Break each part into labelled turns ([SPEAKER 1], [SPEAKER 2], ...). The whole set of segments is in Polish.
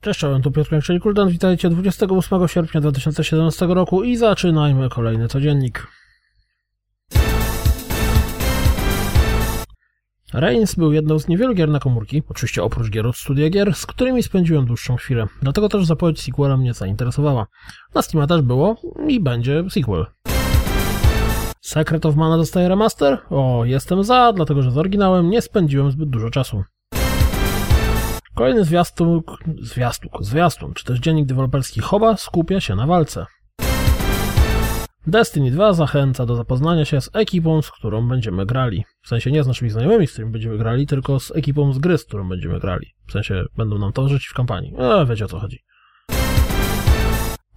[SPEAKER 1] Cześć, czołem, tu Piotr czyli Kuldan. Witajcie 28 sierpnia 2017 roku i zaczynajmy kolejny codziennik. Reigns był jedną z niewielu gier na komórki, oczywiście oprócz gier od studia gier, z którymi spędziłem dłuższą chwilę. Dlatego też zapowiedź sequela mnie zainteresowała. Na Steam'a też było i będzie sequel. Secret of Mana dostaje remaster? O, jestem za, dlatego że z oryginałem nie spędziłem zbyt dużo czasu. Kolejny zwiastun, zwiastun, zwiastun, czy też dziennik deweloperski Hoba skupia się na walce. Destiny 2 zachęca do zapoznania się z ekipą, z którą będziemy grali. W sensie nie z naszymi znajomymi, z którymi będziemy grali, tylko z ekipą z gry, z którą będziemy grali. W sensie będą nam towarzyszyć w kampanii. E, wiecie o co chodzi.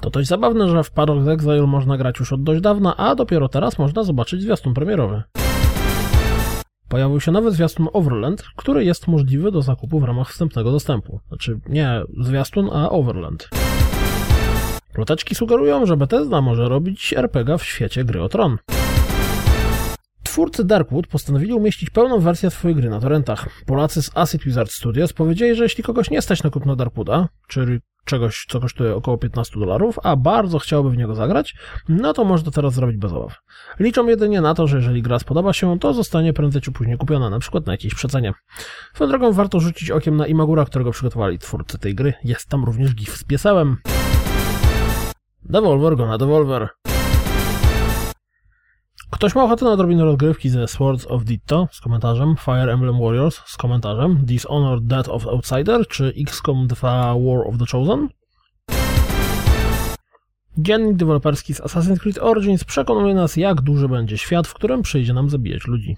[SPEAKER 1] To dość zabawne, że w Paradox Exile można grać już od dość dawna, a dopiero teraz można zobaczyć zwiastun premierowy. Pojawił się nowy zwiastun Overland, który jest możliwy do zakupu w ramach wstępnego dostępu. Znaczy nie zwiastun, a Overland. Ploteczki sugerują, że Bethesda może robić RPG w świecie gry o tron. Twórcy Darkwood postanowili umieścić pełną wersję swojej gry na torrentach. Polacy z Acid Wizard Studios powiedzieli, że jeśli kogoś nie stać na kupno Darkwooda, czyli czegoś, co kosztuje około 15 dolarów, a bardzo chciałby w niego zagrać, no to może to teraz zrobić bez obaw. Liczą jedynie na to, że jeżeli gra spodoba się, to zostanie prędzej czy później kupiona, na przykład na jakiejś przecenie. Swoją drogą warto rzucić okiem na Imagura, którego przygotowali twórcy tej gry. Jest tam również gif z piesełem. Devolver go na Devolver. Ktoś ma ochotę na odrobinę rozgrywki ze Swords of Ditto z komentarzem, Fire Emblem Warriors z komentarzem, Dishonored Death of Outsider czy XCOM 2 War of the Chosen? Dziennik deweloperski z Assassin's Creed Origins przekonuje nas, jak duży będzie świat, w którym przyjdzie nam zabijać ludzi.